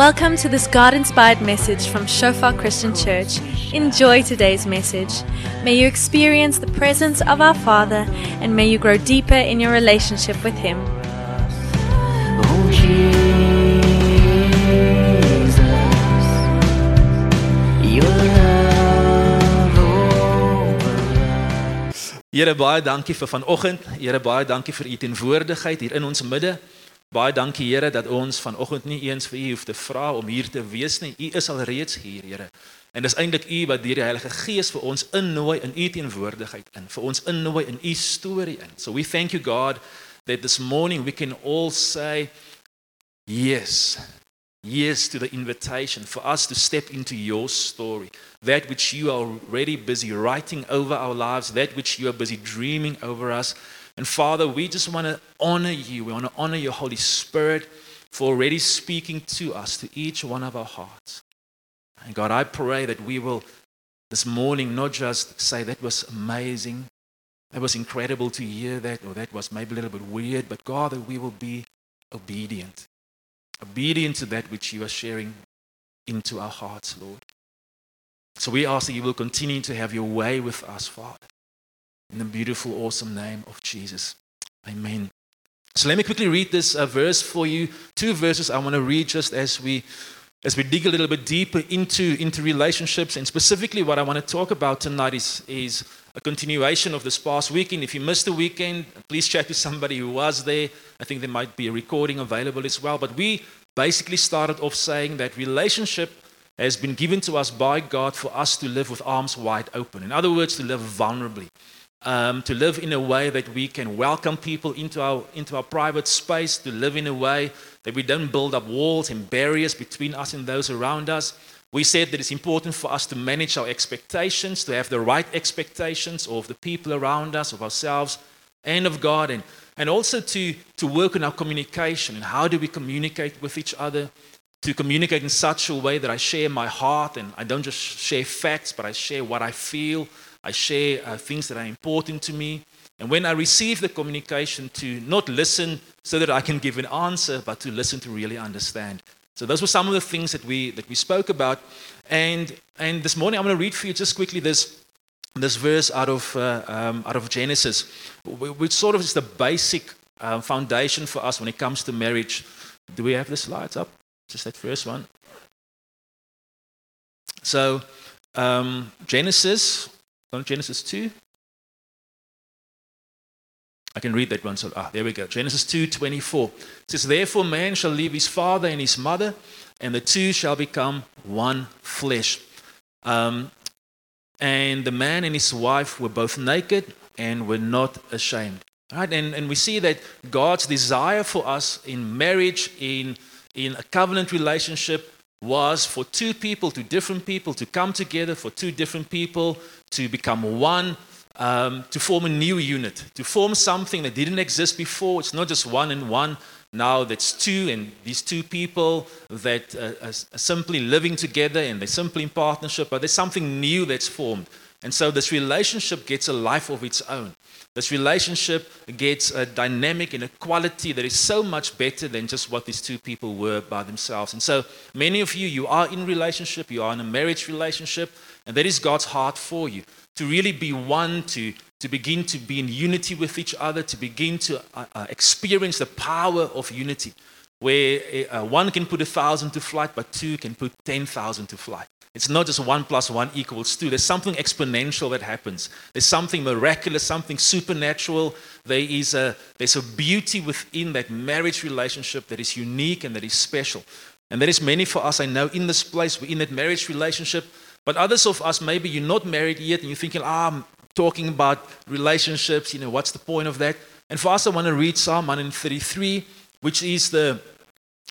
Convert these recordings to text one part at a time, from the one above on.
Welcome to this God inspired message from Shofar Christian Church. Enjoy today's message. May you experience the presence of our Father and may you grow deeper in your relationship with Him. Oh Jesus, your love over Here baie dankie vir vanoggend. Here baie dankie vir u teenwoordigheid hier in ons midde. Baie dankie Here dat ons vanoggend nie eens vir u hoef te vra om hier te wees nie. U is al reeds hier, Here. En dis eintlik u wat deur die Heilige Gees vir ons innooi in u teenwoordigheid in, vir ons innooi in u storie in. So we thank you God that this morning we can all say yes. Yes to the invitation for us to step into your story. That which you are already busy writing over our lives, that which you are busy dreaming over us. And Father, we just want to honor you. We want to honor your Holy Spirit for already speaking to us, to each one of our hearts. And God, I pray that we will this morning not just say that was amazing, that was incredible to hear that, or that was maybe a little bit weird, but God, that we will be obedient obedient to that which you are sharing into our hearts, Lord. So we ask that you will continue to have your way with us, Father. In the beautiful, awesome name of Jesus. Amen. So let me quickly read this uh, verse for you. Two verses I want to read just as we as we dig a little bit deeper into, into relationships. And specifically, what I want to talk about tonight is, is a continuation of this past weekend. If you missed the weekend, please chat to somebody who was there. I think there might be a recording available as well. But we basically started off saying that relationship has been given to us by God for us to live with arms wide open. In other words, to live vulnerably. Um, to live in a way that we can welcome people into our, into our private space, to live in a way that we don't build up walls and barriers between us and those around us. We said that it's important for us to manage our expectations, to have the right expectations of the people around us, of ourselves, and of God, and, and also to, to work on our communication and how do we communicate with each other, to communicate in such a way that I share my heart and I don't just share facts, but I share what I feel, I share uh, things that are important to me. And when I receive the communication, to not listen so that I can give an answer, but to listen to really understand. So those were some of the things that we that we spoke about. And and this morning I'm going to read for you just quickly this this verse out of uh, um, out of Genesis, which sort of is the basic uh, foundation for us when it comes to marriage. Do we have the slides up? Just that first one. So um, Genesis, on Genesis two. I can read that one. So, ah, there we go. Genesis 2 24. It says, Therefore, man shall leave his father and his mother, and the two shall become one flesh. Um, and the man and his wife were both naked and were not ashamed. Right? And, and we see that God's desire for us in marriage, in, in a covenant relationship, was for two people, two different people, to come together, for two different people to become one, um, to form a new unit, to form something that didn't exist before. It's not just one and one. Now that's two, and these two people that uh, are simply living together and they're simply in partnership, but there's something new that's formed. And so this relationship gets a life of its own. This relationship gets a dynamic and a quality that is so much better than just what these two people were by themselves. And so many of you, you are in relationship, you are in a marriage relationship, and that is God's heart for you to really be one, to, to begin to be in unity with each other, to begin to uh, uh, experience the power of unity, where uh, one can put a thousand to flight, but two can put 10,000 to flight. It's not just one plus one equals two. There's something exponential that happens. There's something miraculous, something supernatural. There is a, there's a beauty within that marriage relationship that is unique and that is special. And there is many for us, I know, in this place, we're in that marriage relationship. But others of us, maybe you're not married yet and you're thinking, ah, I'm talking about relationships, you know, what's the point of that? And for us, I want to read Psalm 133, which is the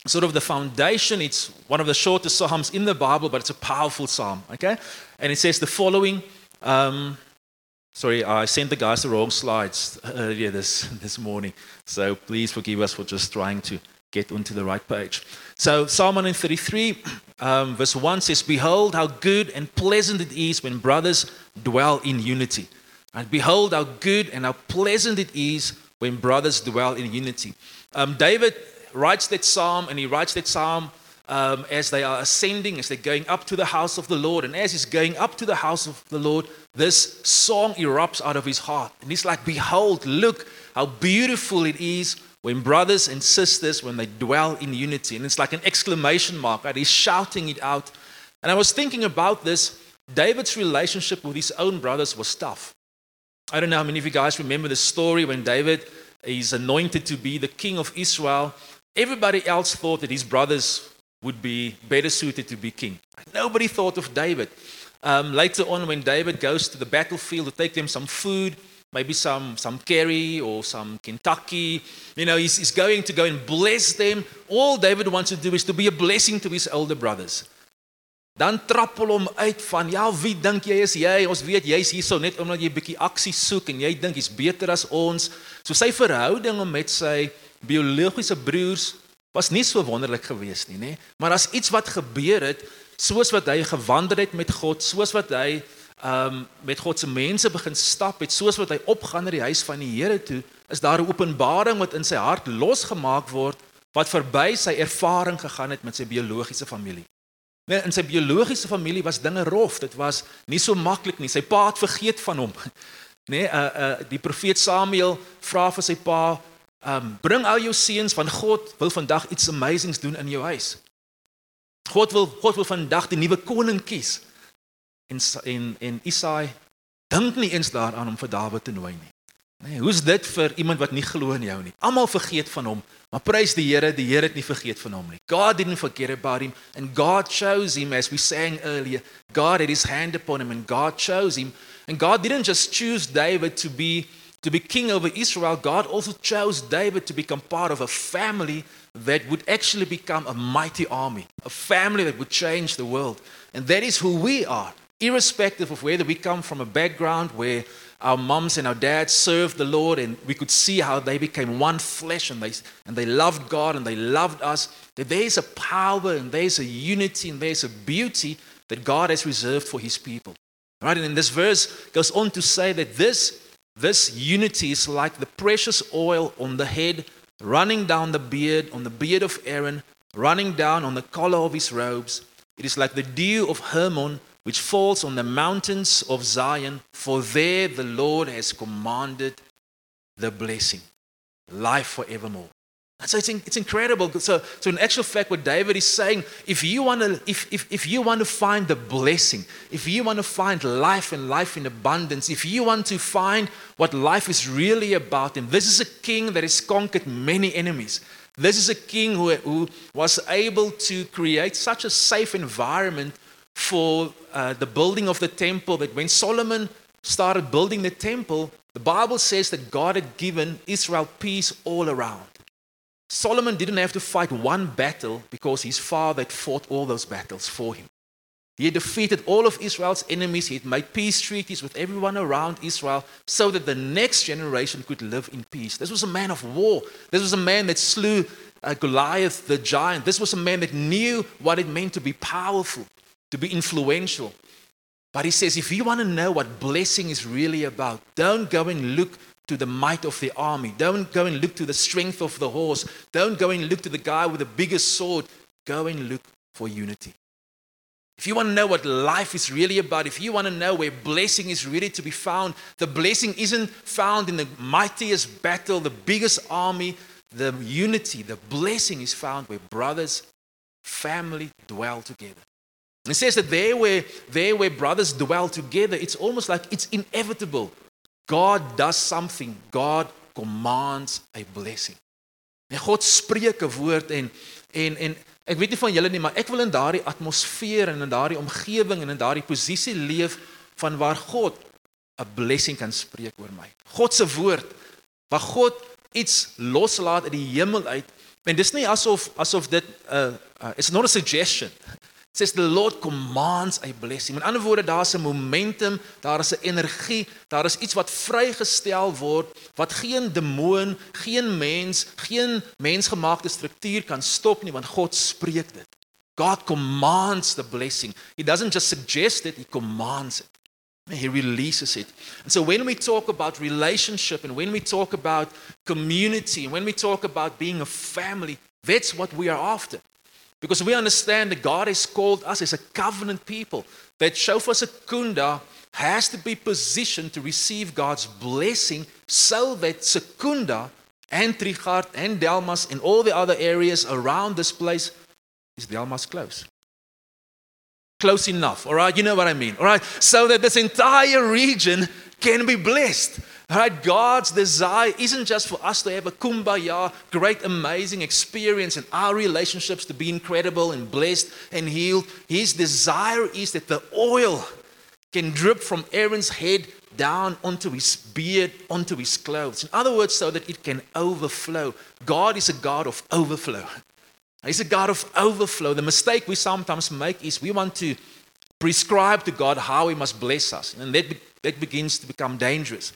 sort of the foundation. It's one of the shortest Psalms in the Bible, but it's a powerful Psalm, okay? And it says the following. Um, sorry, I sent the guys the wrong slides earlier this, this morning. So please forgive us for just trying to get onto the right page. So Psalm 133, um, verse 1 says, Behold how good and pleasant it is when brothers dwell in unity. And behold how good and how pleasant it is when brothers dwell in unity. Um, David writes that psalm, and he writes that psalm um, as they are ascending, as they're going up to the house of the Lord. And as he's going up to the house of the Lord, this song erupts out of his heart. And he's like, Behold, look how beautiful it is when brothers and sisters, when they dwell in unity. And it's like an exclamation mark, right? He's shouting it out. And I was thinking about this. David's relationship with his own brothers was tough. I don't know how many of you guys remember the story when David is anointed to be the king of Israel. Everybody else thought that his brothers would be better suited to be king. Nobody thought of David. Um, later on, when David goes to the battlefield to take them some food, maybe some, some curry or some Kentucky, you know, he's, he's going to go and bless them. All David wants to do is to be a blessing to his older brothers. Dan trappel hom uit van ja, wie dink jy is jy? Ons weet jy's hierso net omdat jy 'n bietjie aksie soek en jy dink jy's beter as ons. So sy verhouding met sy biologiese broers was nie so wonderlik geweest nie, nê? Maar as iets wat gebeur het, soos wat hy gewandel het met God, soos wat hy ehm um, met God se mense begin stap het, soos wat hy opgaan na die huis van die Here toe, is daar 'n openbaring wat in sy hart losgemaak word wat verby sy ervaring gegaan het met sy biologiese familie. Nee, in sy biologiese familie was dinge rof. Dit was nie so maklik nie. Sy pa het vergeet van hom. Nee, uh uh die profeet Samuel vra vir sy pa, um bring al jou seuns van God wil vandag iets amazings doen in jou huis. God wil God wil vandag die nuwe koning kies. En en en Isaai dink nie eens daaraan om vir Dawid te nooi nie. Nee, hoe's dit vir iemand wat nie glo in jou nie? Almal vergeet van hom, maar prys die Here, die Here het nie vergeet van hom nie. God didn't forget about him and God chose him as we sang earlier. God had his hand upon him and God chose him. And God didn't just choose David to be to be king over Israel, God also chose David to become part of a family that would actually become a mighty army, a family that would change the world. And that is who we are, irrespective of whether we come from a background where our moms and our dads served the Lord and we could see how they became one flesh and they, and they loved God and they loved us. That there is a power and there's a unity and there's a beauty that God has reserved for his people. Right? And then this verse goes on to say that this this unity is like the precious oil on the head, running down the beard, on the beard of Aaron, running down on the collar of his robes. It is like the dew of Hermon, which falls on the mountains of Zion, for there the Lord has commanded the blessing, life forevermore. So it's, it's incredible. So, so in actual fact, what David is saying, if you want to, if, if, if you want to find the blessing, if you want to find life and life in abundance, if you want to find what life is really about, and this is a king that has conquered many enemies. This is a king who, who was able to create such a safe environment for uh, the building of the temple that when Solomon started building the temple, the Bible says that God had given Israel peace all around. Solomon didn't have to fight one battle because his father had fought all those battles for him. He had defeated all of Israel's enemies. He had made peace treaties with everyone around Israel so that the next generation could live in peace. This was a man of war. This was a man that slew uh, Goliath, the giant. This was a man that knew what it meant to be powerful, to be influential. But he says, if you want to know what blessing is really about, don't go and look to the might of the army. Don't go and look to the strength of the horse. Don't go and look to the guy with the biggest sword. Go and look for unity. If you want to know what life is really about, if you want to know where blessing is really to be found, the blessing isn't found in the mightiest battle, the biggest army, the unity. The blessing is found where brothers, family dwell together. It says that there where, there where brothers dwell together, it's almost like it's inevitable God does something. God commands a blessing. En God spreek 'n woord en en en ek weet nie van julle nie, maar ek wil in daardie atmosfeer en in daardie omgewing en in daardie posisie leef van waar God 'n blessing kan spreek oor my. God se woord waar God iets loslaat uit die hemel uit. En dis nie asof asof dit 'n uh, uh, it's not a suggestion says the Lord commands a blessing. Met ander woorde, daar's 'n momentum, daar is 'n energie, daar is iets wat vrygestel word wat geen demoon, geen mens, geen mensgemaakte struktuur kan stop nie want God spreek dit. God commands the blessing. He doesn't just suggest it, he commands it. He releases it. And so when we talk about relationship and when we talk about community and when we talk about being a family, that's what we are after. Because we understand that God has called us as a covenant people, that Shofar Secunda has to be positioned to receive God's blessing so that Secunda and Trichardt and Delmas and all the other areas around this place is Delmas close. Close enough, all right? You know what I mean, all right? So that this entire region can be blessed. Right, God's desire isn't just for us to have a kumbaya, great, amazing experience and our relationships to be incredible and blessed and healed. His desire is that the oil can drip from Aaron's head down onto his beard, onto his clothes. In other words, so that it can overflow. God is a God of overflow. He's a God of overflow. The mistake we sometimes make is we want to prescribe to God how He must bless us, and that, be- that begins to become dangerous.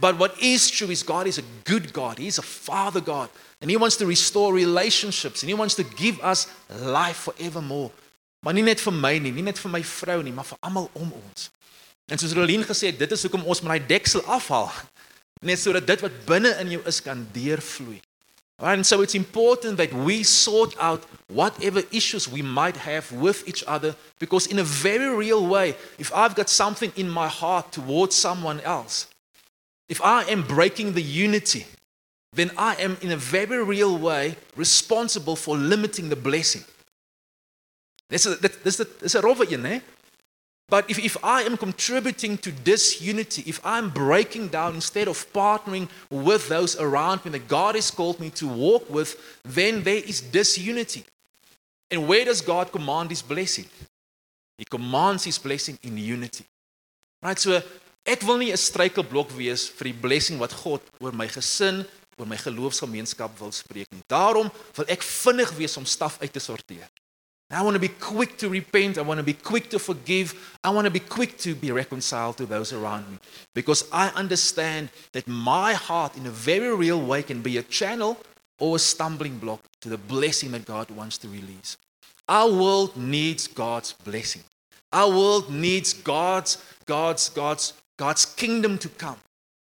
But what is true is God is a good God. He's a Father God, and He wants to restore relationships, and He wants to give us life forevermore. Maar nie net vir my nie, nie net vir my vrou nie, maar vir almal om ons. En soos Rolien gesê het, dit is hoekom ons moet daai deksel afhaal. Net sodat dit wat binne in jou is kan deurvloei. And so it's important that we sort out whatever issues we might have with each other because, in a very real way, if I've got something in my heart towards someone else, if I am breaking the unity, then I am, in a very real way, responsible for limiting the blessing. 'n dit dis is 'n rowwe een, hè? But if, if I am contributing to disunity, if I'm breaking down instead of partnering with those around me that God has called me to walk with, then there is disunity. And where does God command His blessing? He commands His blessing in unity. Right? So ek wil nie 'n struikelblok wees vir die blessing wat God oor my gesin, oor my geloofsgemeenskap wil spreek nie. Daarom wil ek vinnig wees om staf uit te sorteer. I want to be quick to repent. I want to be quick to forgive. I want to be quick to be reconciled to those around me. Because I understand that my heart, in a very real way, can be a channel or a stumbling block to the blessing that God wants to release. Our world needs God's blessing. Our world needs God's, God's, God's, God's kingdom to come,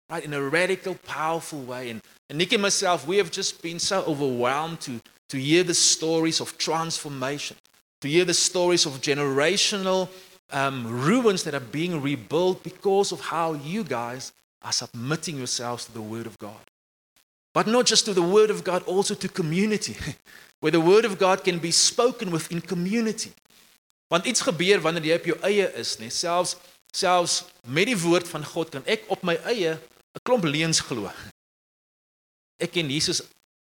right, in a radical, powerful way. And, and Nick and myself, we have just been so overwhelmed to, to hear the stories of transformation, to hear the stories of generational um, ruins that are being rebuilt because of how you guys are submitting yourselves to the Word of God. But not just to the Word of God, also to community, where the Word of God can be spoken within community. Want iets gebeur wanneer jy op jou eie is, nee, selfs selfs met die woord van God kan ek op my eie 'n klomp leuns glo. Ek ken Jesus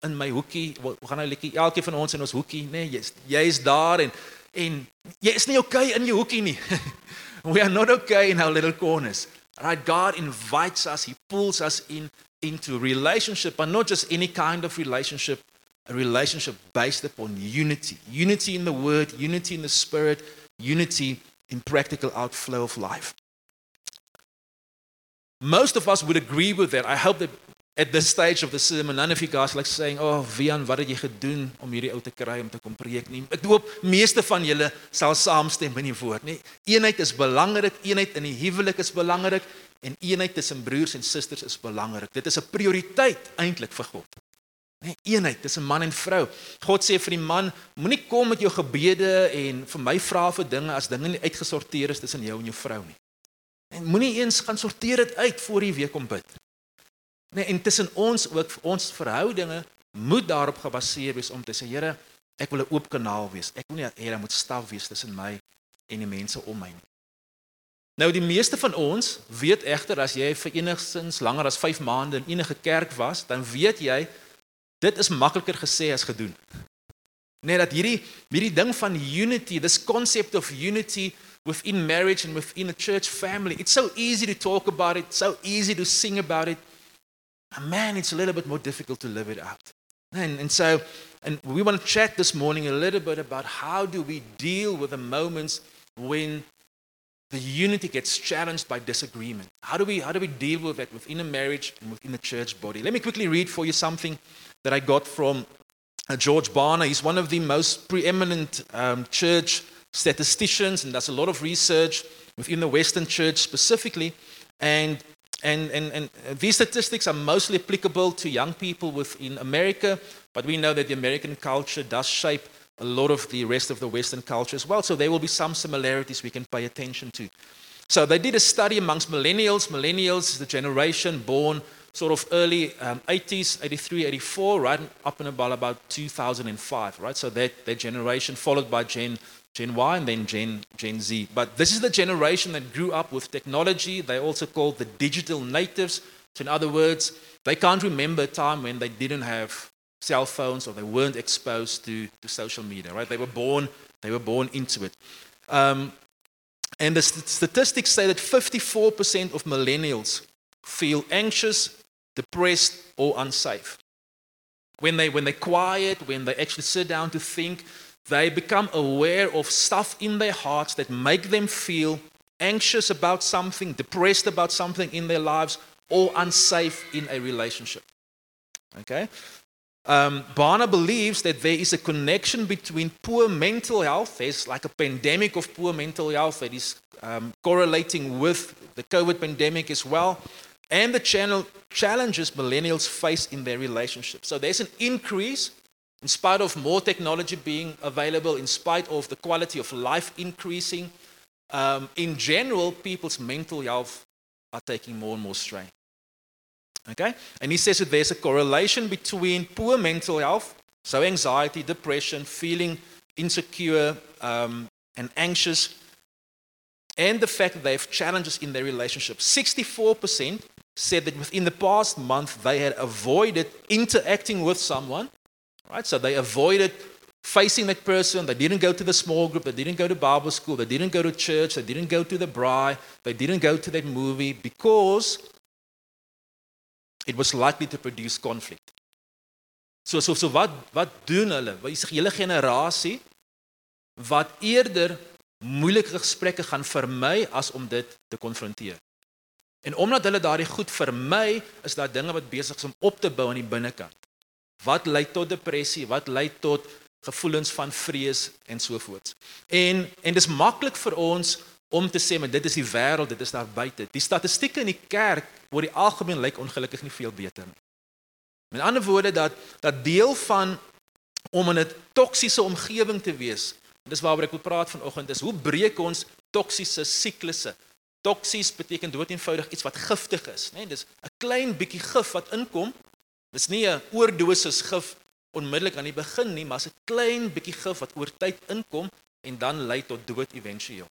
in my hoekie, we gaan nou lekker elkeen van ons in ons hoekie, nê, nee, jy's jy's daar en en jy is nie okay in jou hoekie nie. We are not okay in our little corners. Right? God invites us, He pulls us in into relationship, but not just any kind of relationship, a relationship based upon unity. Unity in the word, unity in the spirit, unity in practical outflow of life. Most of us would agree with that. I hope that at this stage of the sermon, none of you guys like saying, "Oh, Vian, wat het jy gedoen om hierdie ou te kry om te kom preek nie?" Ek hoop meeste van julle sal saamstem in die woord, nê? Eenheid is belangrik, eenheid in die huwelik is belangrik en eenheid tussen broers en susters is belangrik. Dit is 'n prioriteit eintlik vir God. Nê, eenheid tussen man en vrou. God sê vir die man, moenie kom met jou gebede en vir my vra vir dinge as dinge nie uitgesorteer is tussen jou en jou vrou nie. En moenie eens gaan sorteer dit uit voor jy weer kom bid. Nee, en tussen ons ook ons verhoudinge moet daarop gebaseer wees om te sê Here, ek wil 'n oop kanaal wees. Ek wil nie hê daar moet staf wees tussen my en die mense om my nie. Nou die meeste van ons weet egter as jy vir enigstens langer as 5 maande in enige kerk was, dan weet jy dit is makliker gesê as gedoen. Net dat hierdie hierdie ding van unity, this concept of unity within marriage and within a church family, it's so easy to talk about it, so easy to sing about it. And man, it's a little bit more difficult to live it out. And, and so, and we want to chat this morning a little bit about how do we deal with the moments when the unity gets challenged by disagreement. How do we how do we deal with that within a marriage and within a church body? Let me quickly read for you something that I got from uh, George Barna. He's one of the most preeminent um, church statisticians and does a lot of research within the Western church specifically. And and, and, and these statistics are mostly applicable to young people within America, but we know that the American culture does shape a lot of the rest of the Western culture as well. So there will be some similarities we can pay attention to. So they did a study amongst millennials. Millennials is the generation born sort of early um, 80s, 83, 84, right up and about about 2005, right? So that, that generation followed by Gen, Gen Y and then Gen, Gen Z. But this is the generation that grew up with technology. They're also called the digital natives. So in other words, they can't remember a time when they didn't have cell phones or they weren't exposed to, to social media, right? They were born, they were born into it. Um, and the st- statistics say that 54% of millennials feel anxious, depressed, or unsafe. When, they, when they're quiet, when they actually sit down to think, they become aware of stuff in their hearts that make them feel anxious about something, depressed about something in their lives, or unsafe in a relationship. Okay? Um, Barna believes that there is a connection between poor mental health. There's like a pandemic of poor mental health that is um, correlating with the COVID pandemic as well, and the channel challenges millennials face in their relationships. So there's an increase in spite of more technology being available, in spite of the quality of life increasing. Um, in general, people's mental health are taking more and more strain. Okay? And he says that there's a correlation between poor mental health, so anxiety, depression, feeling insecure um, and anxious, and the fact that they have challenges in their relationship. 64% said that within the past month they had avoided interacting with someone, right? So they avoided facing that person. They didn't go to the small group. They didn't go to Bible school. They didn't go to church. They didn't go to the braai. They didn't go to that movie because it was likely to produce conflict. So so so wat wat doen hulle? Wat is die hele generasie wat eerder moeilike gesprekke gaan vermy as om dit te konfronteer. En omdat hulle daardie goed vermy, is daar dinge wat besig is om op te bou aan die binnekant. Wat lei tot depressie, wat lei tot gevoelens van vrees en so voort. En en dis maklik vir ons om te sê maar dit is die wêreld, dit is daar buite. Die statistieke in die kerk oor die algemeen lyk ongelukkig nie veel beter nie. Met ander woorde dat dat deel van om in 'n toksiese omgewing te wees. Dis waaroor ek wil praat vanoggend is hoe breek ons toksiese siklusse? Toksies beteken dood eenvoudig iets wat giftig is, né? Nee, dis 'n klein bietjie gif wat inkom. Dis nie 'n oordosis gif onmiddellik aan die begin nie, maar 'n klein bietjie gif wat oor tyd inkom en dan lei tot dood éventueel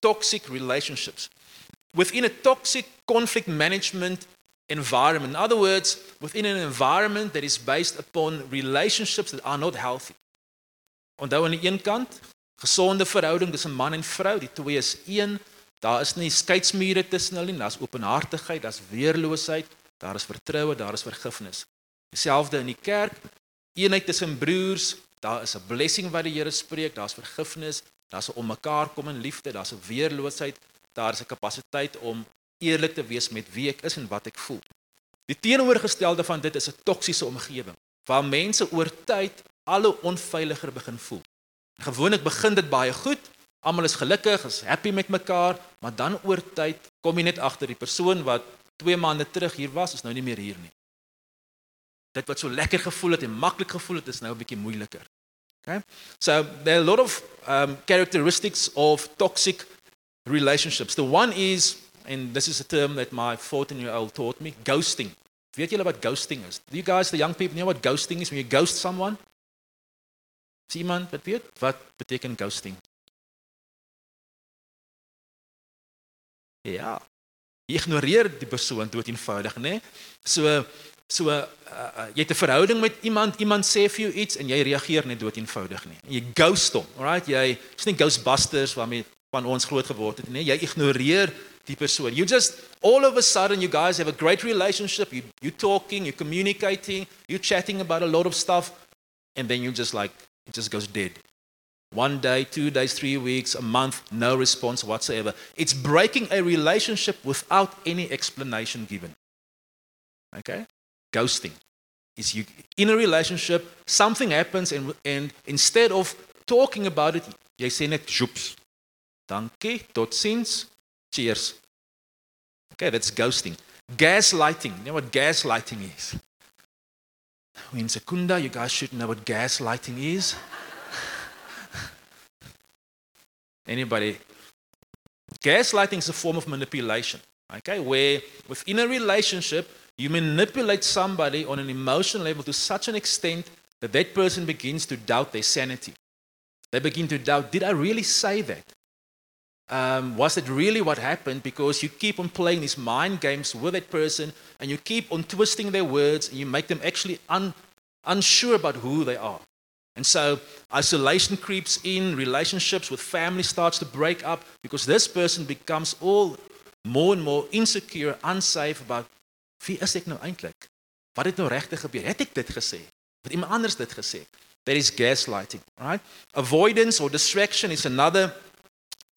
toxic relationships. Within a toxic conflict management environment, in other words, within an environment that is based upon relationships that are not healthy. Onthou aan die een kant, gesonde verhouding tussen man en vrou, die twee is een. Daar is nie skeidsmure tussen hulle nie, daar's openhartigheid, daar's weerloosheid, daar is vertroue, daar is vergifnis. Dieselfde in die kerk, eenheid tussen broers, daar is 'n blessing wat die Here spreek, daar's vergifnis, Daar's 'n om mekaar kom in liefde, daar's 'n weerloosheid, daar's 'n kapasiteit om eerlik te wees met wie ek is en wat ek voel. Die teenoorgestelde van dit is 'n toksiese omgewing waar mense oor tyd alle onveiliger begin voel. Gewoonlik begin dit baie goed, almal is gelukkig, is happy met mekaar, maar dan oor tyd kom jy net agter die persoon wat 2 maande terug hier was, is nou nie meer hier nie. Dit wat so lekker gevoel het en maklik gevoel het, is nou 'n bietjie moeiliker. Okay? So there are a lot of um, characteristics of toxic relationships. The one is, and this is a term that my 14 year old taught me, ghosting. Weet julle wat ghosting is? Do you guys, the young people, know what ghosting is? When you ghost someone? Is iemand wat weet wat beteken ghosting? Ja. Jy ignoreer die persoon dood eenvoudig, né? Nee? So So uh, uh, jy het 'n verhouding met iemand, iemand sê vir jou iets en jy reageer net dood eenvoudig nie. Jy ghost hom, alright? Jy is nie Ghostbusters waarmee van ons groot geword het nie. Jy ignoreer die persoon. You just all of a sudden you guys have a great relationship. You you talking, you communicating, you chatting about a lot of stuff and then you just like it just goes dead. One day, two days, three weeks, a month, no response whatsoever. It's breaking a relationship without any explanation given. Okay? ghosting is you in a relationship something happens and and instead of talking about it jy sê net joops dankie totsiens cheers okay that's ghosting gaslighting you know what gaslighting is In Secunda, you guys should know what gaslighting is. Anybody? Gaslighting is a form of manipulation, okay? Where within a relationship, you manipulate somebody on an emotional level to such an extent that that person begins to doubt their sanity. They begin to doubt, did I really say that? Um, was it really what happened? Because you keep on playing these mind games with that person and you keep on twisting their words and you make them actually un, unsure about who they are. And so isolation creeps in, relationships with family starts to break up because this person becomes all more and more insecure, unsafe about wie is ek nou eintlik? Wat het nou regtig gebeur? Het ek dit gesê? Het iemand anders dit gesê? That is gaslighting, right? Avoidance or distraction is another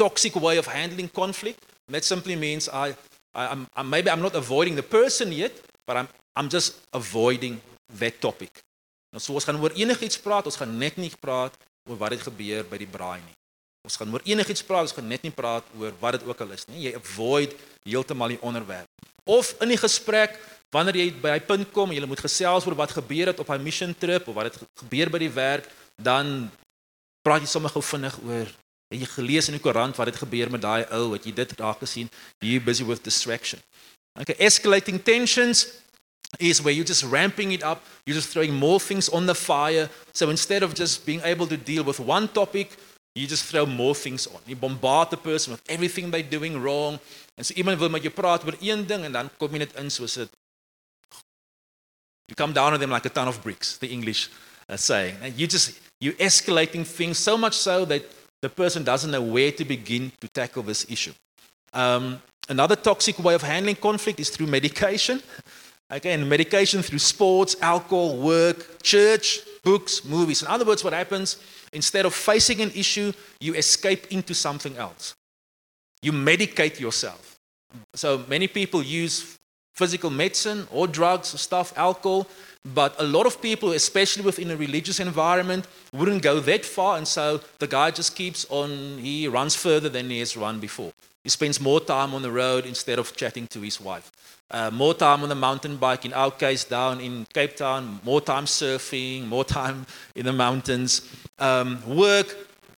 toxic way of handling conflict. And that simply means I, I I'm, I'm maybe I'm not avoiding the person yet, but I'm I'm just avoiding that topic. Nou so ons gaan oor enigiets praat, ons gaan net nie praat oor wat het gebeur by die braai nie. Ons gaan oor enigiets praat, ons gaan net nie praat oor wat dit ook al is nie. Jy avoid heeltemal die onderwerp. Of in die gesprek wanneer jy by hy punt kom jy moet gesels oor wat gebeur het op hy mission trip of wat het gebeur by die werk, dan praat jy sommer gou vinnig oor het jy gelees in die koerant wat het gebeur met daai ou, het jy dit raak gesien? You busy with distraction. Okay, escalating tensions is where you're just ramping it up, you're just throwing more things on the fire. So instead of just being able to deal with one topic, you just throw more things on. You bombard the person with everything they're doing wrong. En so iemand wil met praat oor een ding en dan kom jy net in soos dit You come down on them like a ton of bricks, the English uh, saying. And you just you escalating things so much so that the person doesn't know where to begin to tackle this issue. Um, another toxic way of handling conflict is through medication. Again, medication through sports, alcohol, work, church, books, movies. In other words, what happens instead of facing an issue, you escape into something else. You medicate yourself. So many people use physical medicine or drugs or stuff, alcohol, but a lot of people, especially within a religious environment, wouldn't go that far, and so the guy just keeps on, he runs further than he has run before. He spends more time on the road instead of chatting to his wife. Uh, more time on the mountain bike, in our case, down in Cape Town, more time surfing, more time in the mountains. Um, work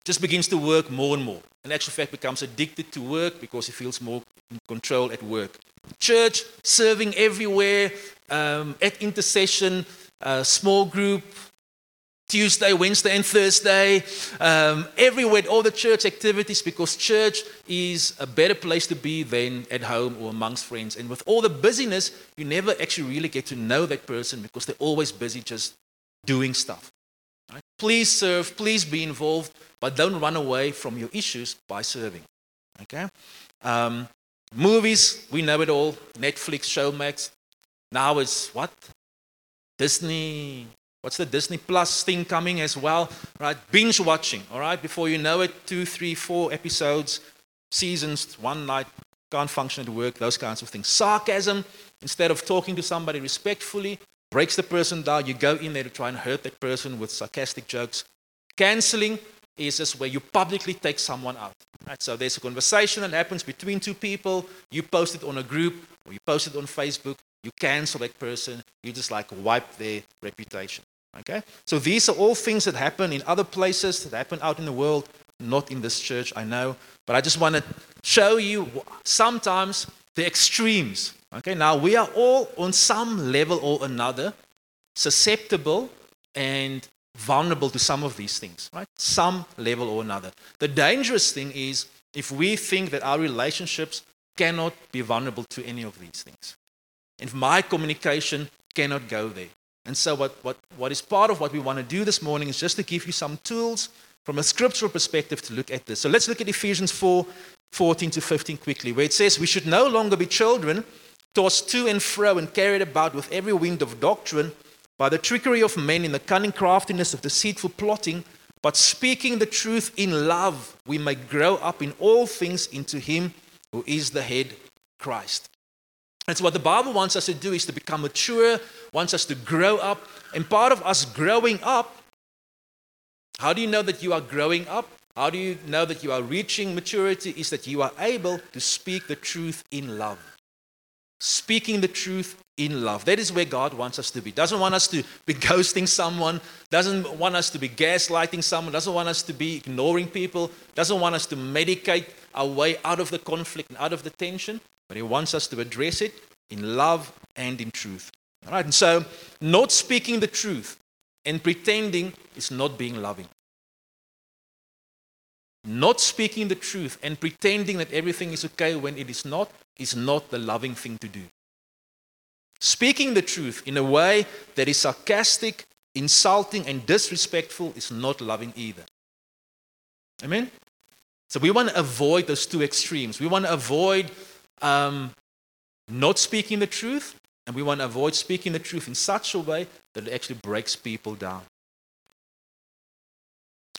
just begins to work more and more. In actual fact, becomes addicted to work because he feels more in control at work. Church, serving everywhere, um, at intercession, uh, small group, Tuesday, Wednesday, and Thursday, um, everywhere, all the church activities, because church is a better place to be than at home or amongst friends. And with all the busyness, you never actually really get to know that person because they're always busy just doing stuff. Right? Please serve, please be involved, but don't run away from your issues by serving. Okay? Um, movies, we know it all Netflix, Showmax. Now it's what? Disney. What's the Disney Plus thing coming as well? Right? Binge watching, all right? Before you know it, two, three, four episodes, seasons, one night, can't function at work, those kinds of things. Sarcasm, instead of talking to somebody respectfully, breaks the person down. You go in there to try and hurt that person with sarcastic jokes. Canceling is where you publicly take someone out. Right? So there's a conversation that happens between two people. You post it on a group or you post it on Facebook. You cancel that person. You just like wipe their reputation. Okay? So these are all things that happen in other places, that happen out in the world, not in this church, I know. But I just want to show you sometimes the extremes. Okay? Now, we are all on some level or another susceptible and vulnerable to some of these things, right? Some level or another. The dangerous thing is if we think that our relationships cannot be vulnerable to any of these things. If my communication cannot go there. And so, what, what, what is part of what we want to do this morning is just to give you some tools from a scriptural perspective to look at this. So, let's look at Ephesians 4 14 to 15 quickly, where it says, We should no longer be children, tossed to and fro and carried about with every wind of doctrine by the trickery of men in the cunning craftiness of deceitful plotting, but speaking the truth in love, we may grow up in all things into Him who is the head, Christ. And so, what the Bible wants us to do is to become mature, wants us to grow up. And part of us growing up, how do you know that you are growing up? How do you know that you are reaching maturity? Is that you are able to speak the truth in love. Speaking the truth in love. That is where God wants us to be. Doesn't want us to be ghosting someone, doesn't want us to be gaslighting someone, doesn't want us to be ignoring people, doesn't want us to medicate our way out of the conflict and out of the tension, but He wants us to address it in love and in truth. All right, and so not speaking the truth and pretending is not being loving. Not speaking the truth and pretending that everything is okay when it is not is not the loving thing to do. Speaking the truth in a way that is sarcastic, insulting, and disrespectful is not loving either. Amen? So we want to avoid those two extremes. We want to avoid um, not speaking the truth, and we want to avoid speaking the truth in such a way that it actually breaks people down.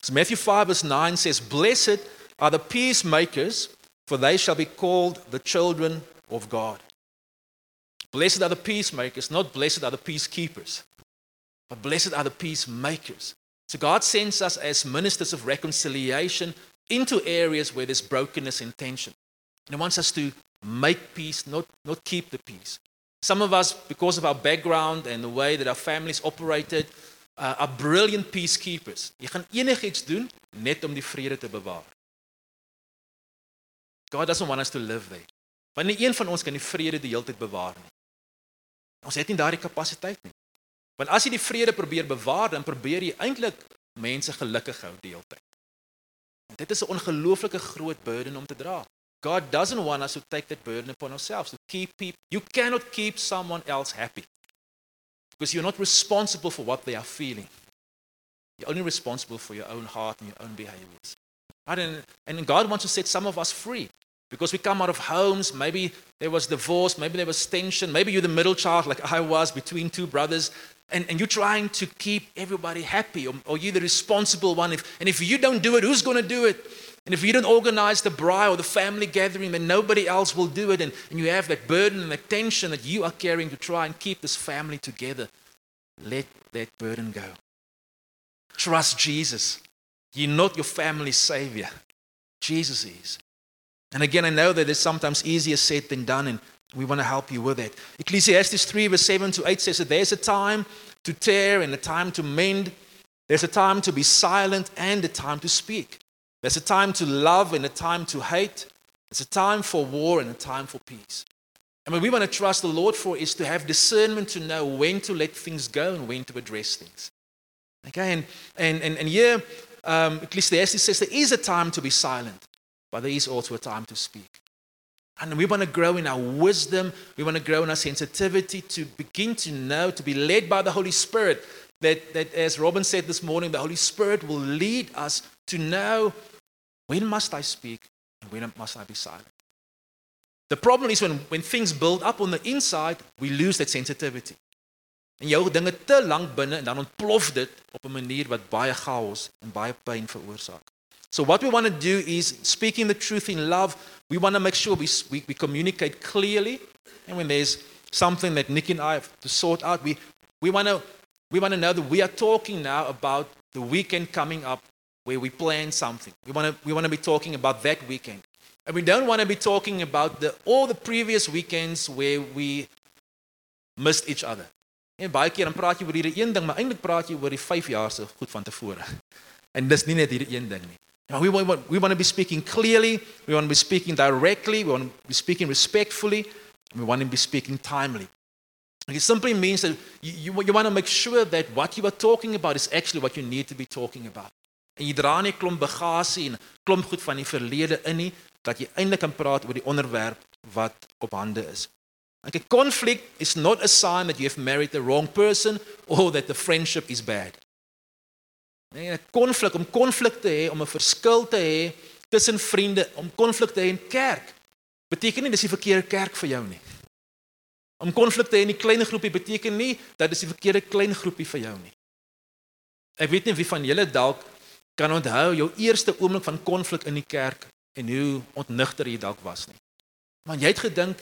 So Matthew 5, verse 9 says, Blessed are the peacemakers, for they shall be called the children of God. Blessed are the peacemakers, not blessed are the peacekeepers, but blessed are the peacemakers. So God sends us as ministers of reconciliation into areas where there's brokenness and tension. And He wants us to make peace, not, not keep the peace. Some of us, because of our background and the way that our families operated, uh, are brilliant peacekeepers. Jy gaan enigiets doen net om die vrede te bewaar. God doesn't want us to live there. Want nie een van ons kan die vrede die hele tyd bewaar nie. Ons het nie daardie kapasiteit nie. Want as jy die vrede probeer bewaar, dan probeer jy eintlik mense gelukkig hou die hele tyd. En dit is 'n ongelooflike groot burden om te dra. God doesn't want us to take that burden upon ourselves to keep people. You cannot keep someone else happy. Because you're not responsible for what they are feeling. You're only responsible for your own heart and your own behaviors. Right? And, and God wants to set some of us free because we come out of homes. Maybe there was divorce, maybe there was tension, maybe you're the middle child, like I was, between two brothers, and, and you're trying to keep everybody happy, or, or you're the responsible one. If, and if you don't do it, who's going to do it? And if you don't organize the braai or the family gathering, then nobody else will do it. And, and you have that burden and that tension that you are carrying to try and keep this family together. Let that burden go. Trust Jesus. You're not your family's savior. Jesus is. And again, I know that it's sometimes easier said than done, and we want to help you with it. Ecclesiastes 3, verse 7 to 8 says that there's a time to tear and a time to mend. There's a time to be silent and a time to speak. There's a time to love and a time to hate. There's a time for war and a time for peace. And what we want to trust the Lord for is to have discernment to know when to let things go and when to address things. Okay, and, and, and, and here, um, Ecclesiastes says there is a time to be silent, but there is also a time to speak. And we want to grow in our wisdom. We want to grow in our sensitivity to begin to know, to be led by the Holy Spirit. That, that, as Robin said this morning, the Holy Spirit will lead us to know when must I speak and when must I be silent. The problem is when, when things build up on the inside, we lose that sensitivity. En jou dinge te lank binne en dan ontplof dit op 'n manier wat baie chaos en baie pyn veroorsaak. So what we want to do is speaking the truth in love, we want to make sure we, we, we communicate clearly. And when there's something that Nick and I have to sort out, we, we want to we want to know that we are talking now about the weekend coming up where we plan something. We want to we want to be talking about that weekend. And we don't want to be talking about the all the previous weekends where we missed each other. En baie keer dan praat jy oor hierdie een ding, maar eintlik praat jy oor die 5 jaar se goed van tevore. En dis nie net hierdie een ding nie. Now we want we want to be speaking clearly, we want to be speaking directly, we want to be speaking respectfully, and we want to be speaking timely. It simply means that you, you, you want to make sure that what you are talking about is actually what you need to be talking about. En jy dra nie klomp bagasie en klomp goed van die verlede in nie dat jy eintlik kan praat oor die onderwerp wat op hande is. Okay, conflict is not a sign that you have married the wrong person or that the friendship is bad. Nee, konflik om konflik te hê, om 'n verskil te hê tussen vriende, om konflik te hê in kerk beteken nie dis die verkeerde kerk vir jou nie. Om konflik te hê in 'n klein groepie beteken nie dat dis die verkeerde klein groepie vir jou nie. Ek weet nie wie van julle dalk kan onthou jou eerste oomblik van konflik in die kerk en hoe ontnigter jy dalk was nie. Want jy het gedink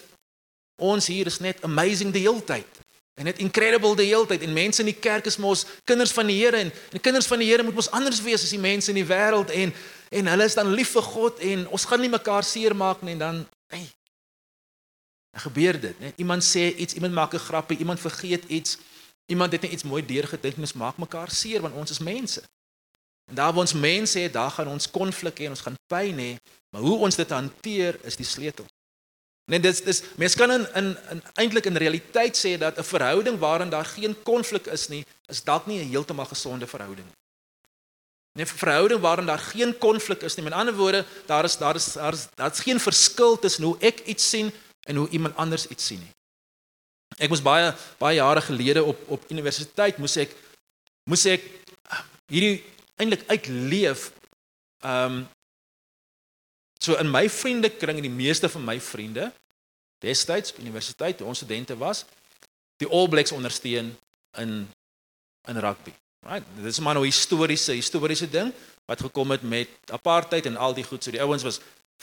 ons hier is net amazing die hele tyd. En net incredible die hele tyd en mense in die kerk is mos kinders van die Here en die kinders van die Here moet mos anders wees as die mense in die wêreld en en hulle is dan lief vir God en ons gaan nie mekaar seermaak nie en dan hey Dan gebeur dit, né? Iemand sê iets, iemand maak 'n grappie, iemand vergeet iets. Iemand het net iets mooi deurgedink en ons maak mekaar seer want ons is mense. En daar waar ons mense het, daar gaan ons konflik hê en ons gaan pyn hê, maar hoe ons dit hanteer is die sleutel. Nee, dis dis mense kan in in, in eintlik in realiteit sê dat 'n verhouding waarin daar geen konflik is nie, is dalk nie 'n heeltemal gesonde verhouding nie. Nee, 'n verhouding waarin daar geen konflik is nie. Met ander woorde, daar is daar is daar is daar's geen verskil tussen hoe ek iets sien en hoe iemand anders iets sien nie. Ek was baie baie jare gelede op op universiteit moes ek moes ek hierdie eintlik uitleef. Ehm um, so in my vriendekring en die meeste van my vriende destyds op universiteit, toe ons studente was, die All Blacks ondersteun in in rugby. Right? Dit is maar nou historiese historiese ding wat gekom het met apartheid en al die goed. So die ouens was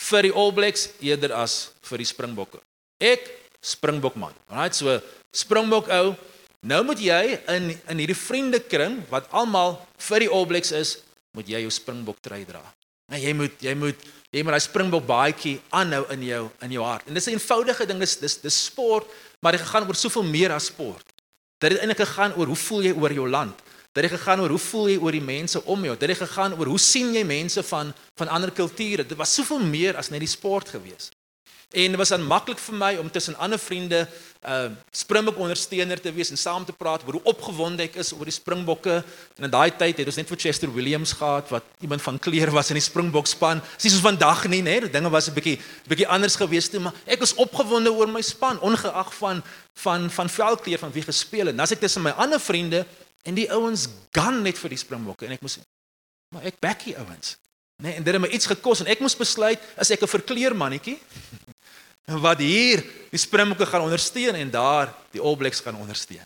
vir die All Blacks eerder as vir die Springbokke. Ek Springbok man. Right? So Springbok ou, nou moet jy in in hierdie vriendekring wat almal vir die All Blacks is, moet jy jou Springbok trui dra. Nou jy moet jy moet jy moet daai Springbok baadjie aanhou in jou in jou hart. En dis 'n eenvoudige ding, dis dis dis sport, maar dit gaan oor soveel meer as sport. Dit het eintlik gegaan oor hoe voel jy oor jou land? Dit het gegaan oor hoe voel jy oor die mense om jou? Dit het gegaan oor hoe sien jy mense van van ander kulture? Dit was soveel meer as net die sport gewees. En dit was dan maklik vir my om tussen ander vriende uh Springbok ondersteuner te wees en saam te praat oor hoe opgewonde ek is oor die Springbokke. En in daai tyd het ons net vir Chester Williams gehad wat iemand van kleur was in die Springbok span. Dis soos vandag nie, né? Die dinge was 'n bietjie bietjie anders gewees toe, maar ek was opgewonde oor my span ongeag van van van velkleur van wie gespeel het. En as ek tussen my ander vriende en die ouens gun net vir die Springbokke en ek moes maar ek back die ouens. Nee, en dit het my iets gekos en ek moes besluit as ek 'n verkleur mannetjie wat hier die Springbokke gaan ondersteun en daar die All Blacks gaan ondersteun.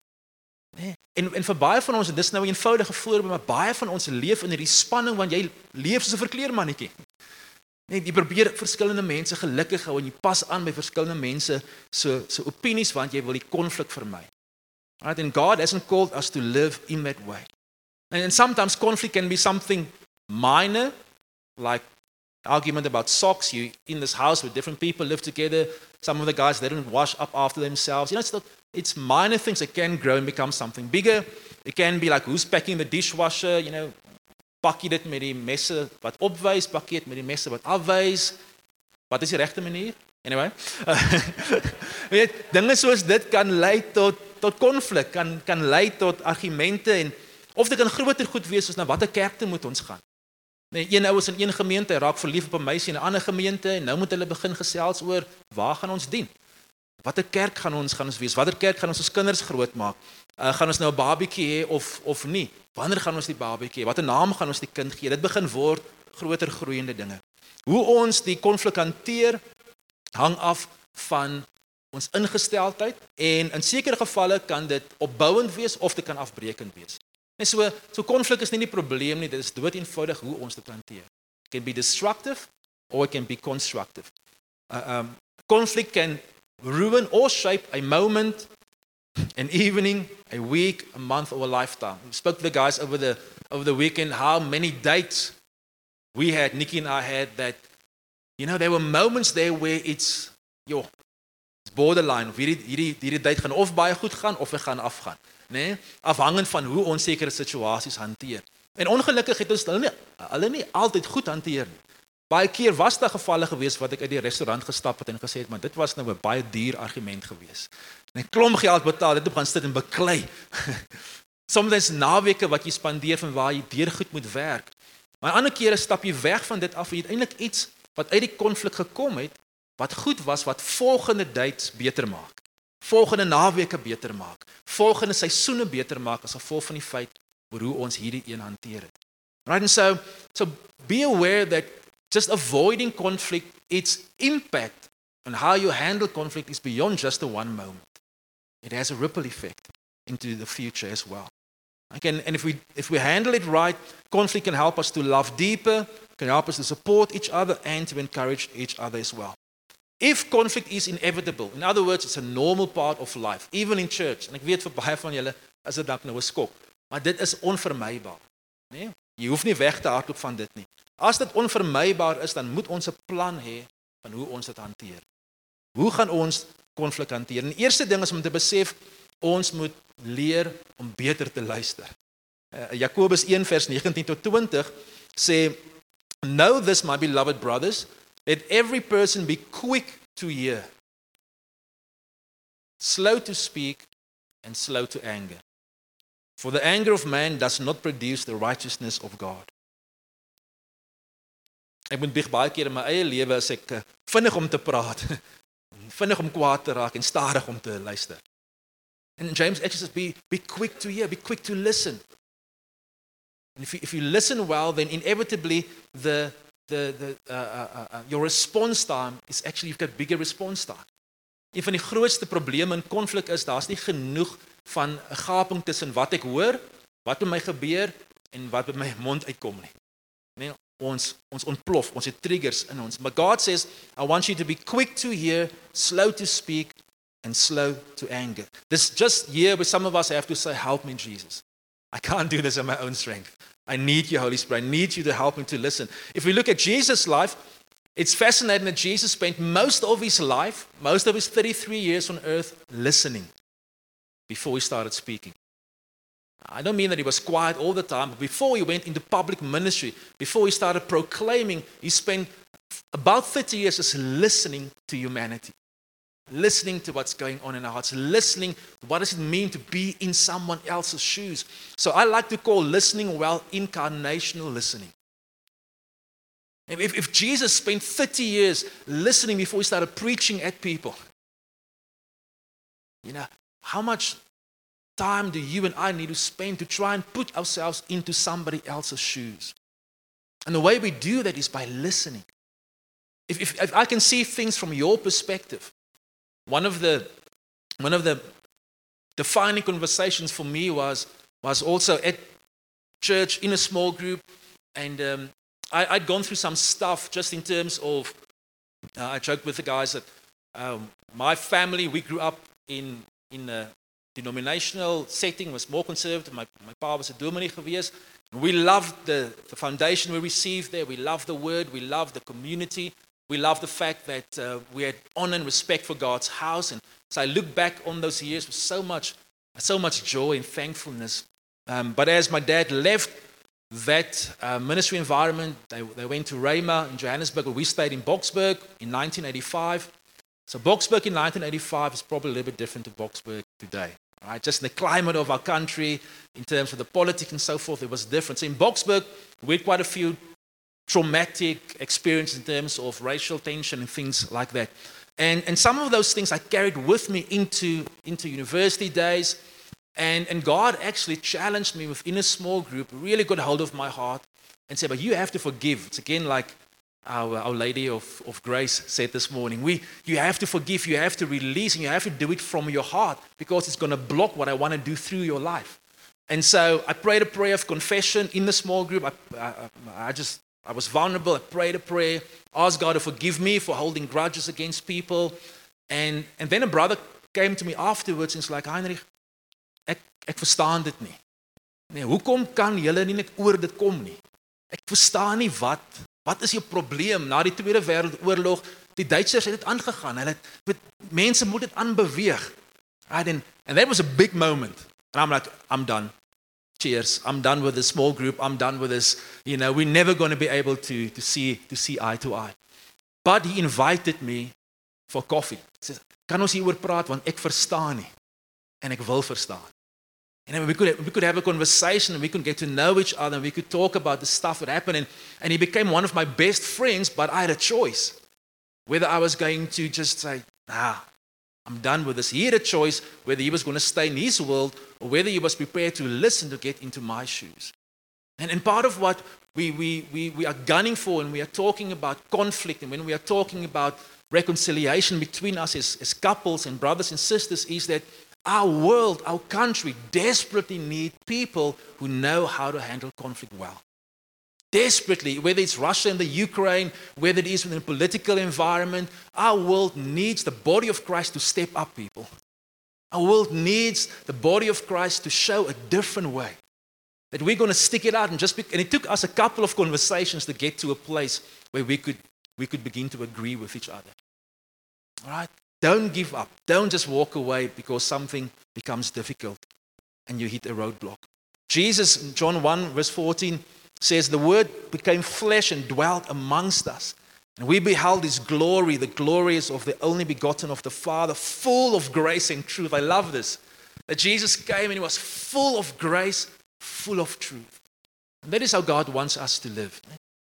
Nee. En en vir baie van ons en dis nou 'n eenvoudige voorbeeld, maar baie van ons leef in hierdie spanning want jy leef soos 'n verkleermannetjie. Nee, jy probeer verskillende mense gelukkig hou en jy pas aan by verskillende mense so so opinies want jy wil die konflik vermy. Right and God hasn't called us to live in that way. And, and sometimes conflict can be something minor like argument about socks. You in this house with different people live together. Some of the guys they don't wash up after themselves. You know, it's not, it's minor things that can grow and become something bigger. It can be like who's packing the dishwasher. You know, pakkie dit met die messe wat opwys, pakkie dit met die messe wat afwys. Wat is die regte manier? Anyway. weet, dinge soos dit kan lei tot tot konflik, kan kan lei tot argumente en of dit kan groter goed wees as na watter kerk toe moet ons gaan. Nee, een ou is in een gemeente, raak verlief op 'n meisie in 'n ander gemeente en nou moet hulle begin gesels oor waar gaan ons dien? Watter kerk gaan ons gaan ons wees? Watter kerk gaan ons ons kinders grootmaak? Uh, gaan ons nou 'n babatjie hê of of nie? Wanneer gaan ons die babatjie hê? Watter naam gaan ons die kind gee? Dit begin word groter groeiende dinge. Hoe ons die konflik hanteer hang af van ons ingesteldheid en in sekere gevalle kan dit opbouend wees of dit kan afbreekend wees. En so so konflik is nie die probleem nie, dit is dood eenvoudig hoe ons dit hanteer. It can be destructive or it can be constructive. Uh, um conflict can ruin or shape a moment, an evening, a week, a month or a lifetime. We spoke to the guys over the over the weekend how many dates we had, Nikki and I had that you know there were moments there where it's yo it's borderline of hierdie hierdie hierdie date gaan of baie goed gaan of dit gaan afgaan nê, afhangend van hoe ons sekere situasies hanteer. En ongelukkig het ons hulle nie hulle nie altyd goed hanteer nie. Baie keer was daar gevalle gewees wat ek uit die restaurant gestap het en gesê het, maar dit was nou 'n baie duur argument gewees. En ek klomp geld betaal, dit op gaan sit en beklei. Soms naweke wat jy spandeer van waar jy deur goed moet werk. Maar ander kere stap jy weg van dit af en jy het eintlik iets wat uit die konflik gekom het wat goed was wat volgende dates beter maak volgende naweke beter maak, volgende seisoene beter maak as gevolg van die feit oor hoe ons hierdie een hanteer het. Right and so so be aware that just avoiding conflict its impact on how you handle conflict is beyond just a one moment. It has a ripple effect into the future as well. Again, and if we if we handle it right, conflict can help us to love deeper, can help us to support each other and to encourage each other as well. If conflict is inevitable, in other words, it's a normal part of life, even in church. En ek weet vir baie van julle is dit dalk nou 'n skok, maar dit is onvermybaar, né? Nee? Jy hoef nie weg te hardloop van dit nie. As dit onvermybaar is, dan moet ons 'n plan hê van hoe ons dit hanteer. Hoe gaan ons konflik hanteer. En die eerste ding is om te besef ons moet leer om beter te luister. Uh, Jakobus 1 vers 19 tot 20 sê Know this my beloved brothers let every person be quick to hear slow to speak and slow to anger for the anger of man does not produce the righteousness of God. Ek moet big baie keer in my eie lewe as ek uh, vinnig om te praat, vinnig om kwaad te raak en stadig om te luister. And James actually says be be quick to hear, be quick to listen. And if you, if you listen well, then inevitably the the the uh, uh, uh, uh, your response time is actually you've got bigger response time. Een van die grootste probleme in konflik is daar's nie genoeg van 'n gaping tussen wat ek hoor, wat met my gebeur en wat by my mond uitkom nie. Nee, ons ons ontplof, ons het triggers in ons. But God says, I want you to be quick to hear, slow to speak and slow to anger. This just here where some of us have to say help me Jesus. I can't do this in my own strength. I need you Holy Spirit. I need you to help me to listen. If we look at Jesus' life, it's fascinating that Jesus spent most of his life, most of his 33 years on earth listening before he started speaking. I don't mean that he was quiet all the time, but before he went into public ministry, before he started proclaiming, he spent about 30 years just listening to humanity, listening to what's going on in our hearts, listening what does it mean to be in someone else's shoes. So I like to call listening well incarnational listening. If, if Jesus spent 30 years listening before he started preaching at people, you know, how much time do you and I need to spend to try and put ourselves into somebody else's shoes? And the way we do that is by listening. If, if, if I can see things from your perspective, one of the, one of the defining conversations for me was, was also at church in a small group. And um, I, I'd gone through some stuff just in terms of, uh, I joked with the guys that um, my family, we grew up in, in a denominational setting, was more conservative. My, my pa was a dominee. We loved the, the foundation we received there. We loved the word. We loved the community. We loved the fact that uh, we had honor and respect for God's house. And so I look back on those years with so much, so much joy and thankfulness. Um, but as my dad left that uh, ministry environment, they, they went to Rhema in Johannesburg, where we stayed in Boksburg in 1985. So Boksburg in 1985 is probably a little bit different to Boksburg today. Right? Just the climate of our country, in terms of the politics and so forth, it was different. So in Boksburg, we had quite a few traumatic experience in terms of racial tension and things like that. And, and some of those things I carried with me into, into university days. And, and God actually challenged me within a small group, really got a hold of my heart and said, But you have to forgive. It's again like our, our Lady of, of Grace said this morning. We, you have to forgive, you have to release, and you have to do it from your heart because it's going to block what I want to do through your life. And so I prayed a prayer of confession in the small group. I, I, I just, I was vulnerable. I prayed a prayer, asked God to forgive me for holding grudges against people. And, and then a brother came to me afterwards and was like, Heinrich, ek, ek verstaan dit nie. Nee, hoekom kan julle nie net oor dit kom nie? Ek verstaan nie wat Wat is jou probleem na die Tweede Wêreldoorlog? Die Duitsers het dit aangegaan. Hulle het mense moet dit aanbeweeg. Right and and that was a big moment. And I'm like I'm done. Cheers. I'm done with this small group. I'm done with this. You know, we're never going to be able to to see to see eye to eye. But he invited me for coffee. He says, "Kan ons hieroor praat want ek verstaan nie en ek wil verstaan." And we could, we could have a conversation and we could get to know each other and we could talk about the stuff that happened. And, and he became one of my best friends, but I had a choice whether I was going to just say, ah, I'm done with this. He had a choice whether he was going to stay in his world or whether he was prepared to listen to get into my shoes. And, and part of what we, we, we, we are gunning for when we are talking about conflict and when we are talking about reconciliation between us as, as couples and brothers and sisters is that our world, our country desperately need people who know how to handle conflict well. Desperately, whether it's Russia and the Ukraine, whether it is within a political environment, our world needs the body of Christ to step up, people. Our world needs the body of Christ to show a different way. That we're going to stick it out and just be, and it took us a couple of conversations to get to a place where we could we could begin to agree with each other. All right? Don't give up. Don't just walk away because something becomes difficult and you hit a roadblock. Jesus, John 1, verse 14, says, The Word became flesh and dwelt amongst us. And we beheld his glory, the glory is of the only begotten of the Father, full of grace and truth. I love this. That Jesus came and he was full of grace, full of truth. And that is how God wants us to live.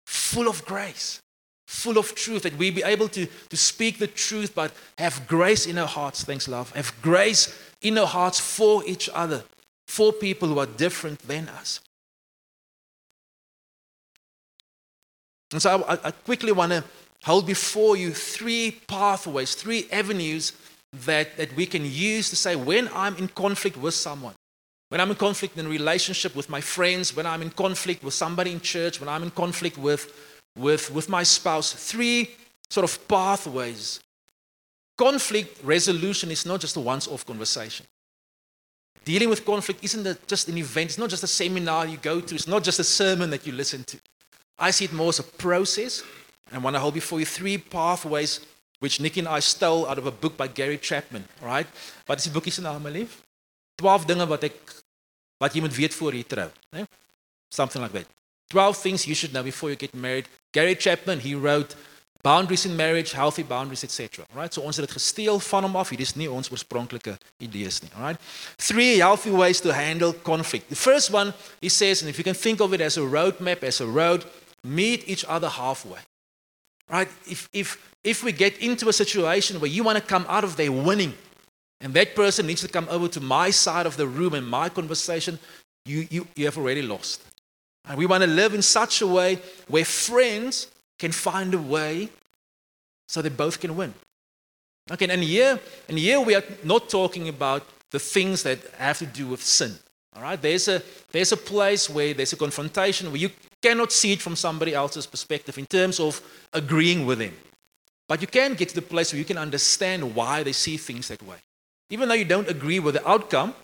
Full of grace, full of truth, that we be able to, to speak the truth, but have grace in our hearts. Thanks, love. Have grace in our hearts for each other, for people who are different than us. And so I, I quickly want to hold before you three pathways, three avenues that, that we can use to say when I'm in conflict with someone, when I'm in conflict in a relationship with my friends, when I'm in conflict with somebody in church, when I'm in conflict with, with, with my spouse, three sort of pathways. Conflict resolution is not just a once off conversation. Dealing with conflict isn't just an event, it's not just a seminar you go to, it's not just a sermon that you listen to. I see it more as a process. And I want to hold before you three pathways which Nicky and I stole out of a book by Gary Chapman, right? Wat is die boekie se naam, lief? 12 dinge wat ek wat jy moet weet voor jy trou, né? Something like that. 12 things you should know before you get married. Gary Chapman, he wrote Boundaries in Marriage, Healthy Boundaries, etc. Right? So ons het dit gesteel van hom af. Hier is nie ons oorspronklike idees nie, all right? Three healthy ways to handle conflict. The first one, he says, and if you can think of it as a roadmap, as a road, meet each other halfway. Right? If, if, if we get into a situation where you want to come out of there winning, and that person needs to come over to my side of the room and my conversation, you, you, you have already lost. And we want to live in such a way where friends can find a way so they both can win. Okay, and here, and here we are not talking about the things that have to do with sin. All right, there's a, there's a place where there's a confrontation where you cannot see it from somebody else's perspective in terms of agreeing with them. But you can get to the place where you can understand why they see things that way. Even though you don't agree with the outcome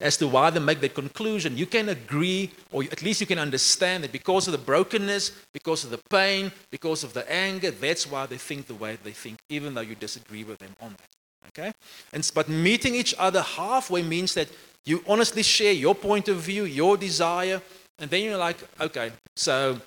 as to why they make that conclusion, you can agree, or at least you can understand that because of the brokenness, because of the pain, because of the anger, that's why they think the way they think, even though you disagree with them on that. Okay? And, but meeting each other halfway means that you honestly share your point of view, your desire, and then you're like, okay, so,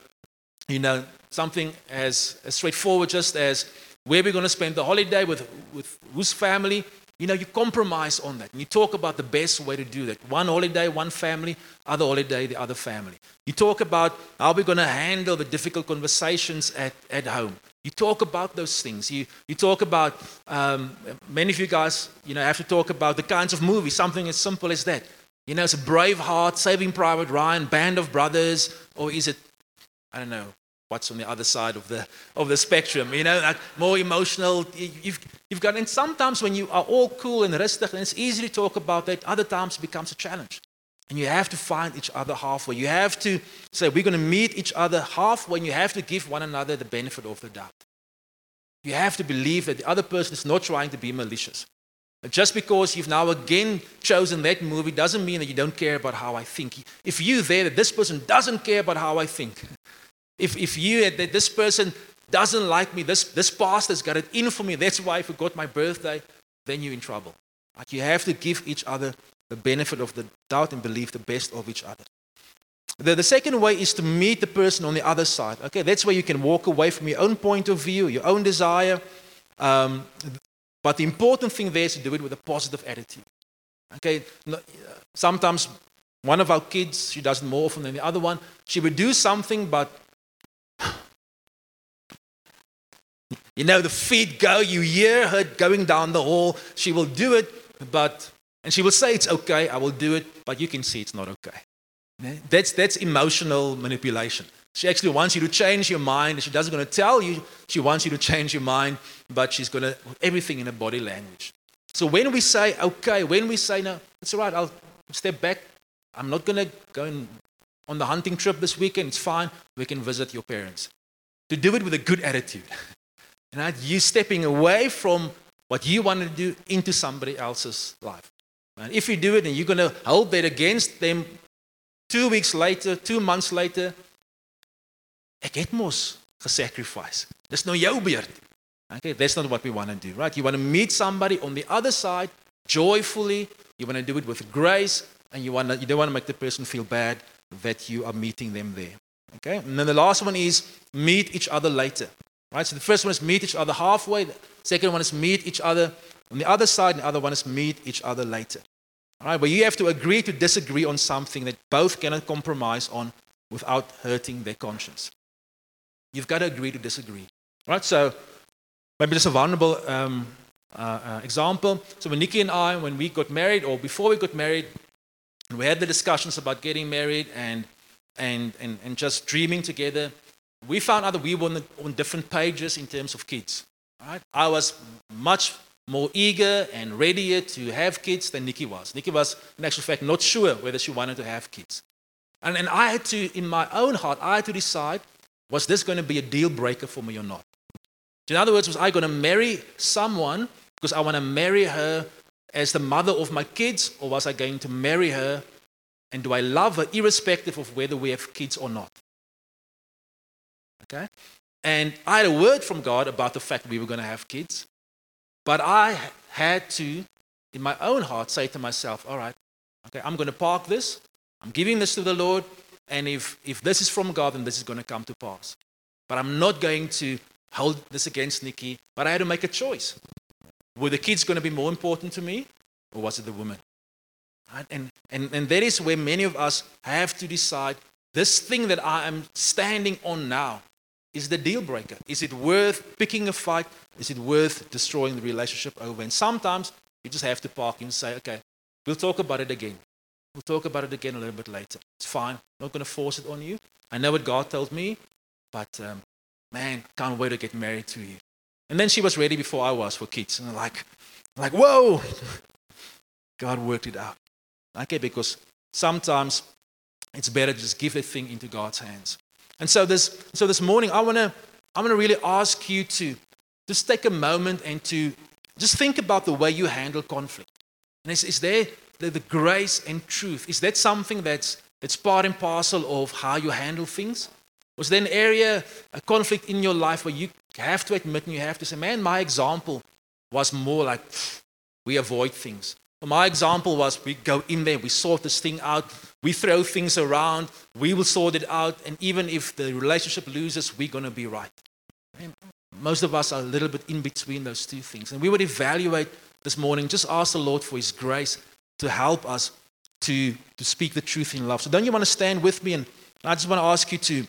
you know, something as, as straightforward just as where we're going to spend the holiday with, with whose family, you know, you compromise on that. And you talk about the best way to do that. One holiday, one family, other holiday, the other family. You talk about how we're going to handle the difficult conversations at, at home. You talk about those things. You, you talk about, um, many of you guys, you know, have to talk about the kinds of movies, something as simple as that. You know, it's a Braveheart, Saving Private Ryan, Band of Brothers, or is it, I don't know, what's on the other side of the, of the spectrum, you know, like more emotional. You've, you've got, and sometimes when you are all cool and rustig, and it's easy to talk about that, other times becomes a challenge. And you have to find each other halfway. You have to say, we're going to meet each other halfway, and you have to give one another the benefit of the doubt. You have to believe that the other person is not trying to be malicious. Just because you've now again chosen that movie doesn't mean that you don't care about how I think. If you there that this person doesn't care about how I think, if, if you that this person doesn't like me, this, this pastor's got it in for me, that's why I forgot my birthday, then you're in trouble. But you have to give each other the benefit of the doubt and believe the best of each other. The, the second way is to meet the person on the other side. Okay, that's where you can walk away from your own point of view, your own desire. Um, but the important thing there is to do it with a positive attitude. Okay, sometimes one of our kids, she does it more often than the other one, she would do something, but you know, the feet go, you hear her going down the hall, she will do it, but, and she will say it's okay, I will do it, but you can see it's not okay. That's, that's emotional manipulation. She actually wants you to change your mind. She doesn't going to tell you she wants you to change your mind, but she's going to everything in her body language. So when we say okay, when we say no, it's all right. I'll step back. I'm not going to go on the hunting trip this weekend. It's fine. We can visit your parents. To do it with a good attitude. Right? You stepping away from what you want to do into somebody else's life. And if you do it and you're going to hold that against them two weeks later, two months later, Ek het mos gesacrifice. Dis nou jou beurt. Okay, that's not what we want to do, right? You want to meet somebody on the other side joyfully. You want to do it with grace, and you want to, you don't want to make the person feel bad that you are meeting them there. Okay, and then the last one is meet each other later, right? So the first one is meet each other halfway. The second one is meet each other on the other side, and the other one is meet each other later. All right, but you have to agree to disagree on something that both cannot compromise on without hurting their conscience. You've got to agree to disagree. Right? So maybe just a vulnerable um, uh, uh, example. So when Nikki and I, when we got married, or before we got married, and we had the discussions about getting married and and and, and just dreaming together. We found out that we were on, the, on different pages in terms of kids. Right? I was much more eager and readier to have kids than Nikki was. Nikki was, in actual fact, not sure whether she wanted to have kids. And, and I had to, in my own heart, I had to decide was this going to be a deal breaker for me or not? In other words, was I going to marry someone because I want to marry her as the mother of my kids, or was I going to marry her and do I love her irrespective of whether we have kids or not? Okay? And I had a word from God about the fact we were going to have kids, but I had to, in my own heart, say to myself, all right, okay, I'm going to park this, I'm giving this to the Lord, and if, if this is from God, then this is going to come to pass. But I'm not going to hold this against Nikki, but I had to make a choice. Were the kids going to be more important to me, or was it the woman? And, and, and that is where many of us have to decide this thing that I am standing on now is the deal breaker. Is it worth picking a fight? Is it worth destroying the relationship over? And sometimes you just have to park and say, okay, we'll talk about it again. We'll talk about it again a little bit later. It's fine. I'm not going to force it on you. I know what God told me, but um, man, can't wait to get married to you. And then she was ready before I was for kids. And I'm like, like, whoa! God worked it out. Okay, because sometimes it's better to just give a thing into God's hands. And so this, so this morning, I want to I wanna really ask you to just take a moment and to just think about the way you handle conflict. And is, is there the, the grace and truth, is that something that's, that's part and parcel of how you handle things? Was there an area, a conflict in your life where you have to admit and you have to say, man, my example was more like we avoid things. My example was we go in there, we sort this thing out, we throw things around, we will sort it out, and even if the relationship loses, we're going to be right. And most of us are a little bit in between those two things. And we would evaluate this morning, just ask the Lord for His grace to help us to, to speak the truth in love. So, don't you want to stand with me? And I just want to ask you to